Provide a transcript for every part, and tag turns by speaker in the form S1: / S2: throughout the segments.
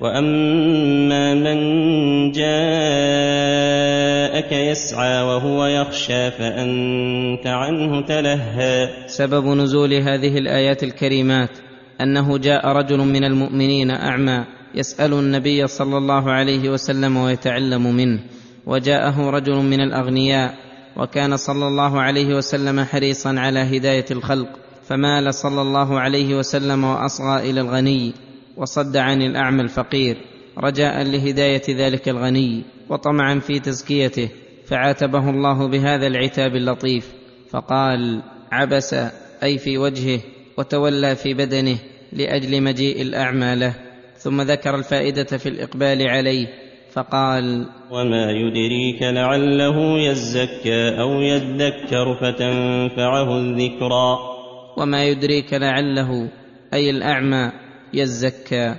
S1: واما من جاءك يسعى وهو يخشى فانت عنه تلهى.
S2: سبب نزول هذه الآيات الكريمات أنه جاء رجل من المؤمنين أعمى يسأل النبي صلى الله عليه وسلم ويتعلم منه وجاءه رجل من الأغنياء وكان صلى الله عليه وسلم حريصا على هداية الخلق فمال صلى الله عليه وسلم وأصغى إلى الغني. وصد عن الأعمى الفقير رجاء لهداية ذلك الغني وطمعا في تزكيته فعاتبه الله بهذا العتاب اللطيف فقال عبس أي في وجهه وتولى في بدنه لأجل مجيء الأعمى له. ثم ذكر الفائدة في الإقبال عليه فقال
S1: وما يدريك لعله يزكى أو يذكر فتنفعه الذكرى.
S2: وما يدريك لعله أي الأعمى يزكى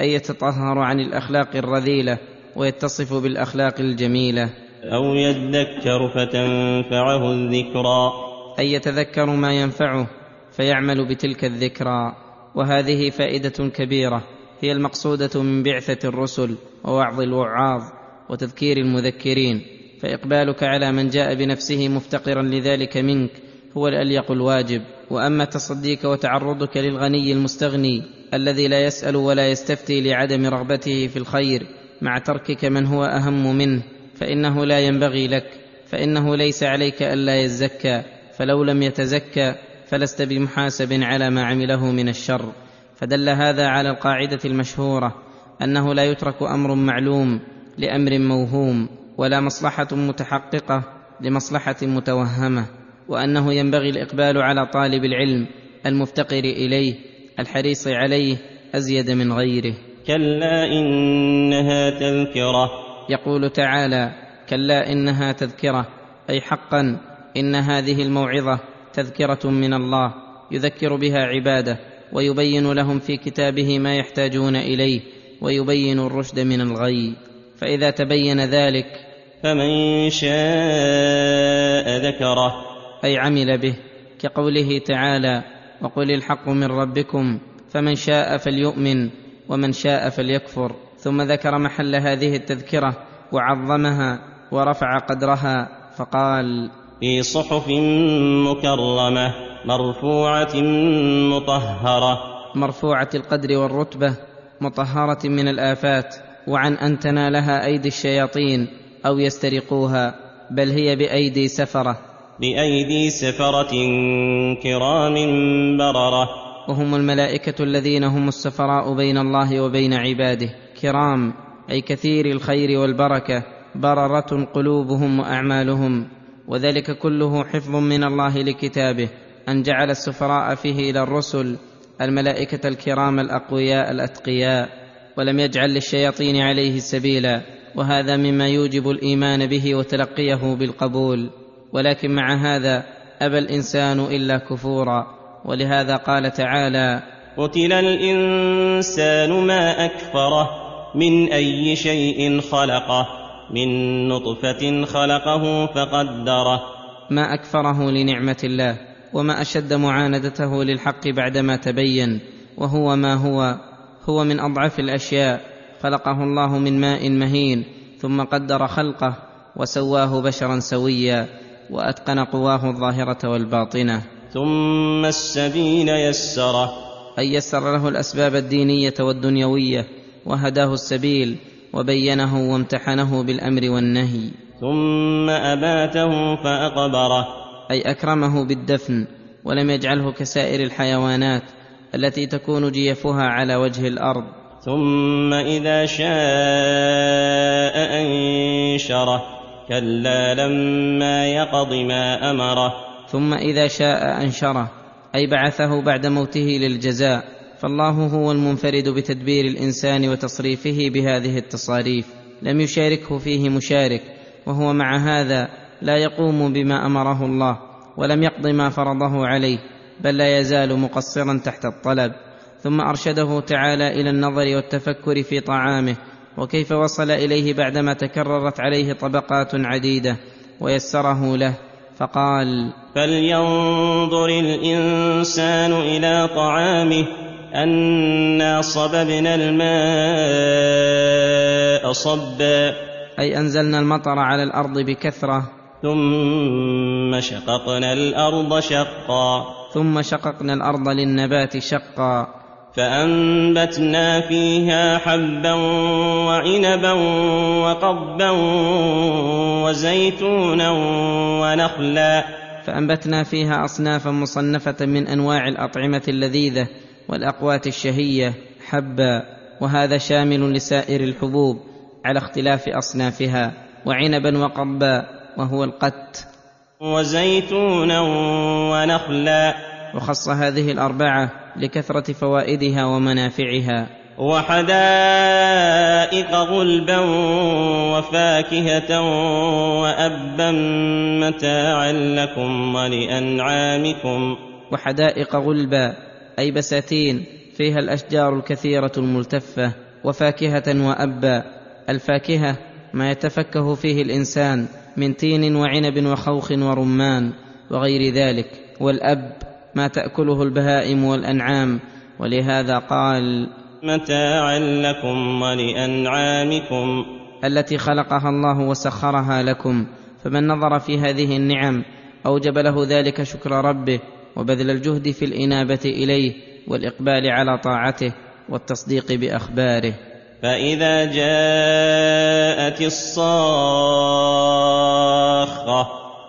S2: أي يتطهر عن الأخلاق الرذيلة ويتصف بالأخلاق الجميلة.
S1: أو يذكر فتنفعه الذكرى.
S2: أي يتذكر ما ينفعه فيعمل بتلك الذكرى. وهذه فائدة كبيرة هي المقصودة من بعثة الرسل ووعظ الوعاظ وتذكير المذكرين. فإقبالك على من جاء بنفسه مفتقرا لذلك منك هو الأليق الواجب. وأما تصديك وتعرضك للغني المستغني الذي لا يسأل ولا يستفتي لعدم رغبته في الخير مع تركك من هو أهم منه فإنه لا ينبغي لك فإنه ليس عليك ألا يزكى فلو لم يتزكى فلست بمحاسب على ما عمله من الشر. فدل هذا على القاعدة المشهورة أنه لا يترك أمر معلوم لأمر موهوم ولا مصلحة متحققة لمصلحة متوهمة وأنه ينبغي الإقبال على طالب العلم المفتقر إليه الحريص عليه أزيد من غيره.
S1: كلا إنها تذكرة.
S2: يقول تعالى كلا إنها تذكرة. أي حقا إن هذه الموعظة تذكرة من الله يذكر بها عباده ويبين لهم في كتابه ما يحتاجون إليه ويبين الرشد من الغي فإذا تبين ذلك
S1: فمن شاء ذكره.
S2: أي عمل به كقوله تعالى وقل الحق من ربكم فمن شاء فليؤمن ومن شاء فليكفر. ثم ذكر محل هذه التذكرة وعظمها ورفع قدرها فقال
S1: في صحف مكرمة مرفوعة مطهرة.
S2: مرفوعة القدر والرتبة مطهرة من الآفات وعن أن تنالها أيدي الشياطين أو يسترقوها بل هي بأيدي سفرة.
S1: بأيدي سفرة كرام بررة.
S2: وهم الملائكة الذين هم السفراء بين الله وبين عباده. كرام أي كثير الخير والبركة بررة قلوبهم وأعمالهم. وذلك كله حفظ من الله لكتابه. أن جعل السفراء فيه إلى الرسل الملائكة الكرام الأقوياء الأتقياء. ولم يجعل للشياطين عليه سبيلا. وهذا مما يوجب الإيمان به وتلقيه بالقبول. ولكن مع هذا أبى الإنسان إلا كفورا. ولهذا قال تعالى
S1: قتل الإنسان ما أكفره من أي شيء خلقه من نطفة خلقه فقدره.
S2: ما أكفره لنعمة الله وما أشد معاندته للحق بعدما تبين وهو ما هو هو من أضعف الأشياء. خلقه الله من ماء مهين ثم قدر خلقه وسواه بشرا سويا. وأتقن قواه الظاهرة والباطنة.
S1: ثم السبيل يسره.
S2: أي يسر له الأسباب الدينية والدنيوية وهداه السبيل وبينه وامتحنه بالأمر والنهي.
S1: ثم اماته فأقبره.
S2: أي أكرمه بالدفن ولم يجعله كسائر الحيوانات التي تكون جيفها على وجه الأرض.
S1: ثم إذا شاء أنشره. كلا لما يقض ما امره.
S2: ثم اذا شاء انشره أي بعثه بعد موته للجزاء. فالله هو المنفرد بتدبير الإنسان وتصريفه بهذه التصاريف. لم يشاركه فيه مشارك وهو مع هذا لا يقوم بما أمره الله ولم يقض ما فرضه عليه بل لا يزال مقصرا تحت الطلب. ثم أرشده تعالى إلى النظر والتفكر في طعامه وكيف وصل إليه بعدما تكررت عليه طبقات عديدة ويسره له فقال
S1: فلينظر الإنسان إلى طعامه أنا صببنا الماء صبا.
S2: أي أنزلنا المطر على الأرض بكثرة.
S1: ثم شققنا الأرض شقا.
S2: ثم شققنا الأرض للنبات شقا.
S1: فأنبتنا فيها حبا وعنبا وقضبا وزيتونا ونخلا.
S2: فأنبتنا فيها أصنافا مصنفة من أنواع الأطعمة اللذيذة والأقوات الشهية حبا وهذا شامل لسائر الحبوب على اختلاف أصنافها وعنبا وقضبا وهو القت.
S1: وزيتونا ونخلا.
S2: وخص هذه الأربعة لكثرة فوائدها ومنافعها.
S1: وحدائق غلبا وفاكهة وأبا متاعا لكم ولأنعامكم.
S2: وحدائق غلبا أي بساتين فيها الأشجار الكثيرة الملتفة وفاكهة وأبا. الفاكهة ما يتفكه فيه الإنسان من تين وعنب وخوخ ورمان وغير ذلك. والأب ما تأكله البهائم والأنعام ولهذا قال
S1: متاعا لكم ولأنعامكم.
S2: التي خلقها الله وسخرها لكم فمن نظر في هذه النعم أوجب له ذلك شكر ربه وبذل الجهد في الإنابة إليه والإقبال على طاعته والتصديق بأخباره.
S1: فإذا جاءت الصاخة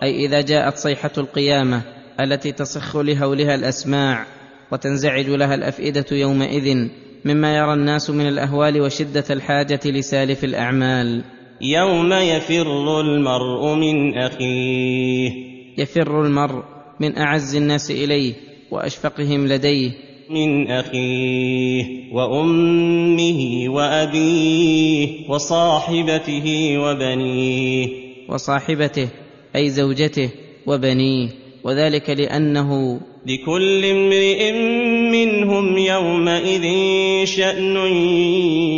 S2: أي إذا جاءت صيحة القيامة التي تصخ لهولها الأسماع وتنزعج لها الأفئدة يومئذ مما يرى الناس من الأهوال وشدة الحاجة لسالف الأعمال.
S1: يوم يفر المرء من أخيه.
S2: يفر المرء من أعز الناس إليه وأشفقهم لديه.
S1: من أخيه وأمه وأبيه وصاحبته وبنيه.
S2: وصاحبته أي زوجته وبنيه. وذلك لأنه
S1: لكل امرئ منهم يومئذ شأن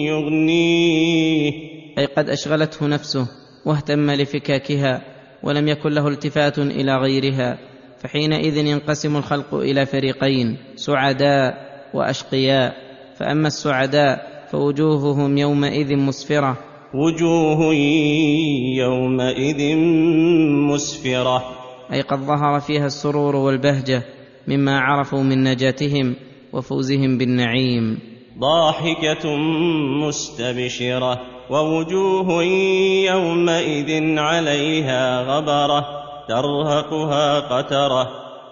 S1: يغنيه.
S2: أي قد أشغلته نفسه واهتم لفكاكها ولم يكن له التفات إلى غيرها فحينئذ ينقسم الخلق إلى فريقين سعداء وأشقياء. فأما السعداء فوجوههم يومئذ مسفرة.
S1: وجوه يومئذ مسفرة.
S2: أي قد ظهر فيها السرور والبهجة مما عرفوا من نجاتهم وفوزهم بالنعيم.
S1: ضاحكة مستبشرة ووجوه يومئذ عليها غبرة ترهقها قترة.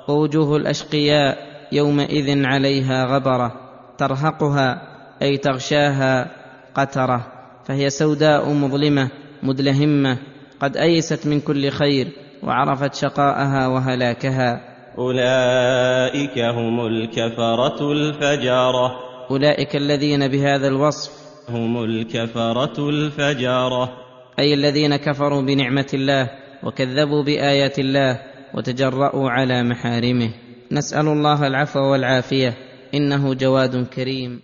S2: ووجوه الأشقياء يومئذ عليها غبرة ترهقها أي تغشاها قترة. فهي سوداء مظلمة مدلهمة قد أيست من كل خير وعرفت شقاءها وهلاكها.
S1: أولئك هم الكفرة الفجرة.
S2: أولئك الذين بهذا الوصف
S1: هم الكفرة الفجرة.
S2: أي الذين كفروا بنعمة الله وكذبوا بآيات الله وتجرأوا على محارمه. نسأل الله العفو والعافية. إنه جواد كريم.